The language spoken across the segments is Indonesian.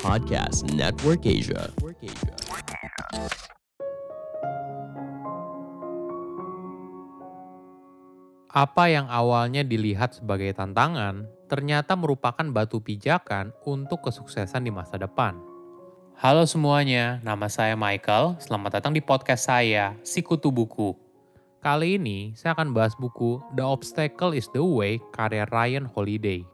Podcast Network Asia. Apa yang awalnya dilihat sebagai tantangan, ternyata merupakan batu pijakan untuk kesuksesan di masa depan. Halo semuanya, nama saya Michael. Selamat datang di podcast saya, Sikutu Buku. Kali ini saya akan bahas buku The Obstacle is the Way karya Ryan Holiday.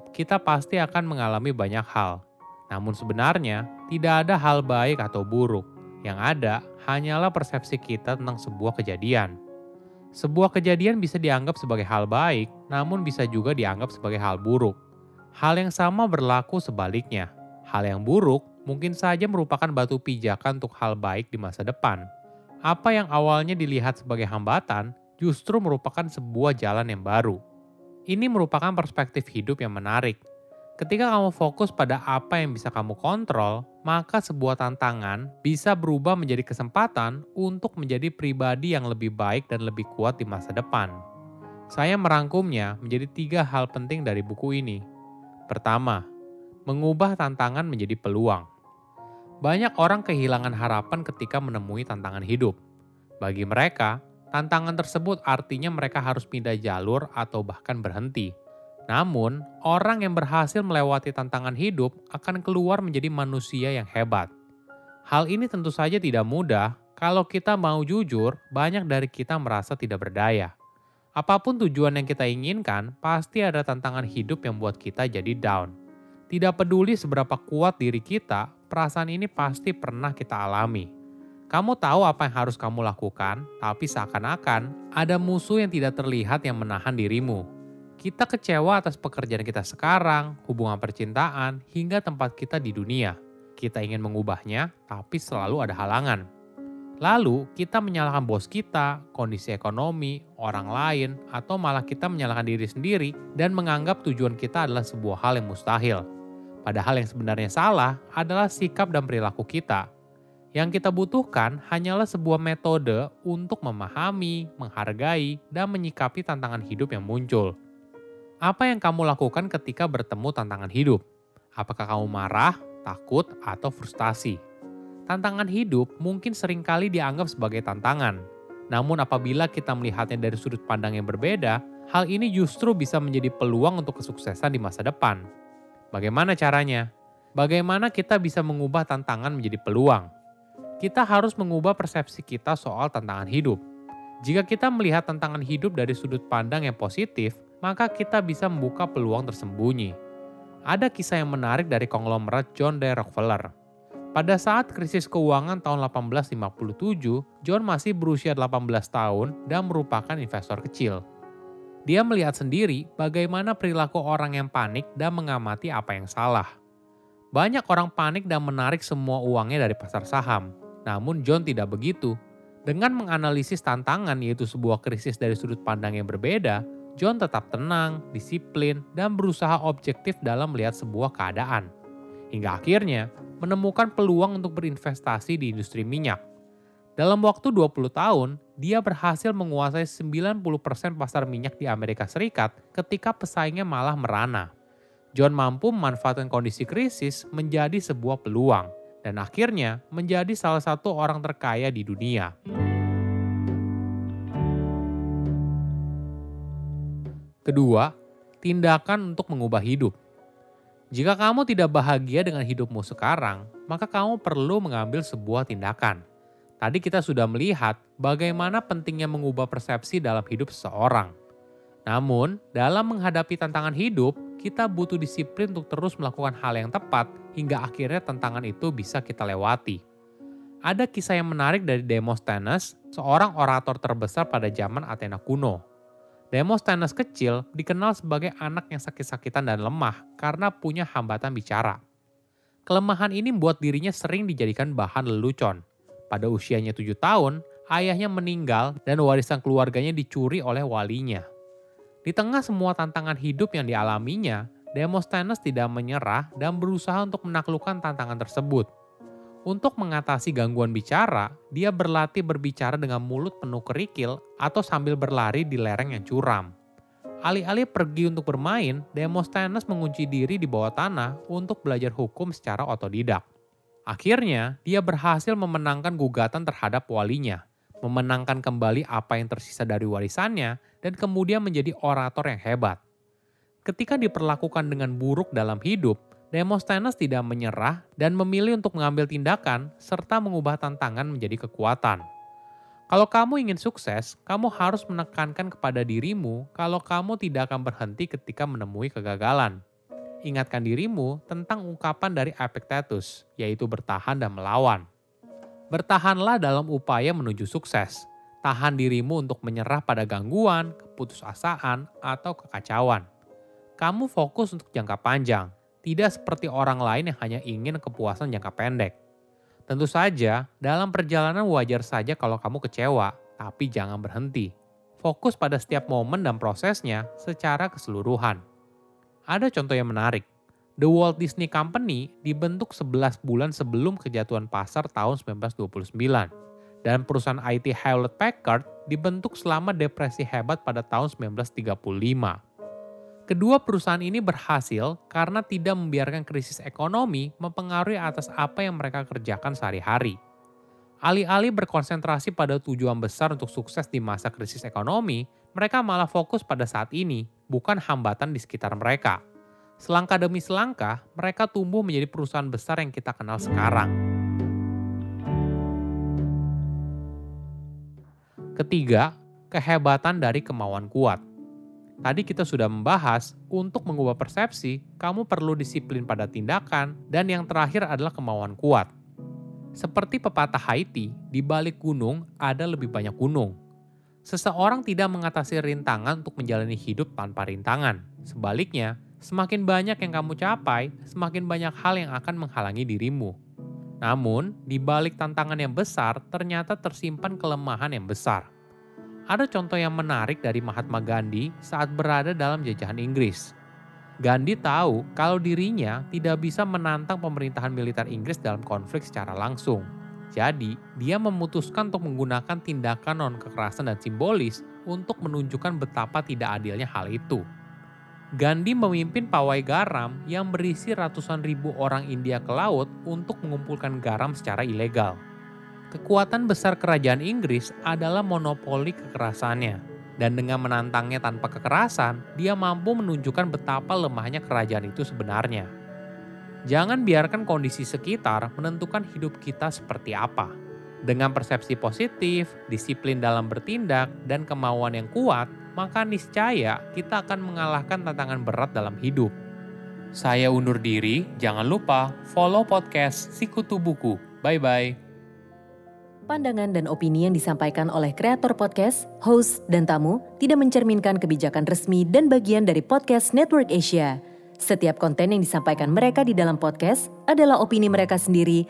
kita pasti akan mengalami banyak hal. Namun sebenarnya, tidak ada hal baik atau buruk yang ada hanyalah persepsi kita tentang sebuah kejadian. Sebuah kejadian bisa dianggap sebagai hal baik, namun bisa juga dianggap sebagai hal buruk. Hal yang sama berlaku sebaliknya. Hal yang buruk mungkin saja merupakan batu pijakan untuk hal baik di masa depan. Apa yang awalnya dilihat sebagai hambatan justru merupakan sebuah jalan yang baru. Ini merupakan perspektif hidup yang menarik, Ketika kamu fokus pada apa yang bisa kamu kontrol, maka sebuah tantangan bisa berubah menjadi kesempatan untuk menjadi pribadi yang lebih baik dan lebih kuat di masa depan. Saya merangkumnya menjadi tiga hal penting dari buku ini. Pertama, mengubah tantangan menjadi peluang. Banyak orang kehilangan harapan ketika menemui tantangan hidup. Bagi mereka, tantangan tersebut artinya mereka harus pindah jalur atau bahkan berhenti namun, orang yang berhasil melewati tantangan hidup akan keluar menjadi manusia yang hebat. Hal ini tentu saja tidak mudah. Kalau kita mau jujur, banyak dari kita merasa tidak berdaya. Apa pun tujuan yang kita inginkan, pasti ada tantangan hidup yang buat kita jadi down. Tidak peduli seberapa kuat diri kita, perasaan ini pasti pernah kita alami. Kamu tahu apa yang harus kamu lakukan, tapi seakan-akan ada musuh yang tidak terlihat yang menahan dirimu kita kecewa atas pekerjaan kita sekarang, hubungan percintaan, hingga tempat kita di dunia. Kita ingin mengubahnya, tapi selalu ada halangan. Lalu, kita menyalahkan bos kita, kondisi ekonomi, orang lain, atau malah kita menyalahkan diri sendiri dan menganggap tujuan kita adalah sebuah hal yang mustahil. Padahal yang sebenarnya salah adalah sikap dan perilaku kita. Yang kita butuhkan hanyalah sebuah metode untuk memahami, menghargai, dan menyikapi tantangan hidup yang muncul. Apa yang kamu lakukan ketika bertemu tantangan hidup? Apakah kamu marah, takut, atau frustasi? Tantangan hidup mungkin sering kali dianggap sebagai tantangan. Namun apabila kita melihatnya dari sudut pandang yang berbeda, hal ini justru bisa menjadi peluang untuk kesuksesan di masa depan. Bagaimana caranya? Bagaimana kita bisa mengubah tantangan menjadi peluang? Kita harus mengubah persepsi kita soal tantangan hidup. Jika kita melihat tantangan hidup dari sudut pandang yang positif, maka kita bisa membuka peluang tersembunyi. Ada kisah yang menarik dari konglomerat John D. Rockefeller. Pada saat krisis keuangan tahun 1857, John masih berusia 18 tahun dan merupakan investor kecil. Dia melihat sendiri bagaimana perilaku orang yang panik dan mengamati apa yang salah. Banyak orang panik dan menarik semua uangnya dari pasar saham. Namun John tidak begitu. Dengan menganalisis tantangan yaitu sebuah krisis dari sudut pandang yang berbeda, John tetap tenang, disiplin, dan berusaha objektif dalam melihat sebuah keadaan. Hingga akhirnya menemukan peluang untuk berinvestasi di industri minyak. Dalam waktu 20 tahun, dia berhasil menguasai 90% pasar minyak di Amerika Serikat ketika pesaingnya malah merana. John mampu memanfaatkan kondisi krisis menjadi sebuah peluang dan akhirnya menjadi salah satu orang terkaya di dunia. Kedua, tindakan untuk mengubah hidup. Jika kamu tidak bahagia dengan hidupmu sekarang, maka kamu perlu mengambil sebuah tindakan. Tadi kita sudah melihat bagaimana pentingnya mengubah persepsi dalam hidup seseorang. Namun, dalam menghadapi tantangan hidup, kita butuh disiplin untuk terus melakukan hal yang tepat hingga akhirnya tantangan itu bisa kita lewati. Ada kisah yang menarik dari Demosthenes, seorang orator terbesar pada zaman Athena kuno. Demosthenes kecil dikenal sebagai anak yang sakit-sakitan dan lemah karena punya hambatan bicara. Kelemahan ini membuat dirinya sering dijadikan bahan lelucon. Pada usianya tujuh tahun, ayahnya meninggal dan warisan keluarganya dicuri oleh walinya. Di tengah semua tantangan hidup yang dialaminya, Demosthenes tidak menyerah dan berusaha untuk menaklukkan tantangan tersebut. Untuk mengatasi gangguan bicara, dia berlatih berbicara dengan mulut penuh kerikil atau sambil berlari di lereng yang curam. Alih-alih pergi untuk bermain, Demosthenes mengunci diri di bawah tanah untuk belajar hukum secara otodidak. Akhirnya, dia berhasil memenangkan gugatan terhadap walinya, memenangkan kembali apa yang tersisa dari warisannya, dan kemudian menjadi orator yang hebat. Ketika diperlakukan dengan buruk dalam hidup, Demosthenes tidak menyerah dan memilih untuk mengambil tindakan serta mengubah tantangan menjadi kekuatan. Kalau kamu ingin sukses, kamu harus menekankan kepada dirimu kalau kamu tidak akan berhenti ketika menemui kegagalan. Ingatkan dirimu tentang ungkapan dari Epictetus, yaitu bertahan dan melawan. Bertahanlah dalam upaya menuju sukses. Tahan dirimu untuk menyerah pada gangguan, keputusasaan, atau kekacauan. Kamu fokus untuk jangka panjang, tidak seperti orang lain yang hanya ingin kepuasan jangka pendek. Tentu saja, dalam perjalanan wajar saja kalau kamu kecewa, tapi jangan berhenti. Fokus pada setiap momen dan prosesnya secara keseluruhan. Ada contoh yang menarik. The Walt Disney Company dibentuk 11 bulan sebelum kejatuhan pasar tahun 1929. Dan perusahaan IT Hewlett Packard dibentuk selama depresi hebat pada tahun 1935 Kedua perusahaan ini berhasil karena tidak membiarkan krisis ekonomi mempengaruhi atas apa yang mereka kerjakan sehari-hari. Alih-alih berkonsentrasi pada tujuan besar untuk sukses di masa krisis ekonomi, mereka malah fokus pada saat ini, bukan hambatan di sekitar mereka. Selangkah demi selangkah, mereka tumbuh menjadi perusahaan besar yang kita kenal sekarang. Ketiga, kehebatan dari kemauan kuat. Tadi kita sudah membahas, untuk mengubah persepsi, kamu perlu disiplin pada tindakan, dan yang terakhir adalah kemauan kuat. Seperti pepatah Haiti, di balik gunung ada lebih banyak gunung. Seseorang tidak mengatasi rintangan untuk menjalani hidup tanpa rintangan. Sebaliknya, semakin banyak yang kamu capai, semakin banyak hal yang akan menghalangi dirimu. Namun, di balik tantangan yang besar, ternyata tersimpan kelemahan yang besar. Ada contoh yang menarik dari Mahatma Gandhi saat berada dalam jajahan Inggris. Gandhi tahu kalau dirinya tidak bisa menantang pemerintahan militer Inggris dalam konflik secara langsung. Jadi, dia memutuskan untuk menggunakan tindakan non-kekerasan dan simbolis untuk menunjukkan betapa tidak adilnya hal itu. Gandhi memimpin pawai garam yang berisi ratusan ribu orang India ke laut untuk mengumpulkan garam secara ilegal. Kekuatan besar kerajaan Inggris adalah monopoli kekerasannya. Dan dengan menantangnya tanpa kekerasan, dia mampu menunjukkan betapa lemahnya kerajaan itu sebenarnya. Jangan biarkan kondisi sekitar menentukan hidup kita seperti apa. Dengan persepsi positif, disiplin dalam bertindak, dan kemauan yang kuat, maka niscaya kita akan mengalahkan tantangan berat dalam hidup. Saya undur diri, jangan lupa follow podcast Sikutu Buku. Bye-bye. Pandangan dan opini yang disampaikan oleh kreator podcast, host, dan tamu tidak mencerminkan kebijakan resmi dan bagian dari podcast Network Asia. Setiap konten yang disampaikan mereka di dalam podcast adalah opini mereka sendiri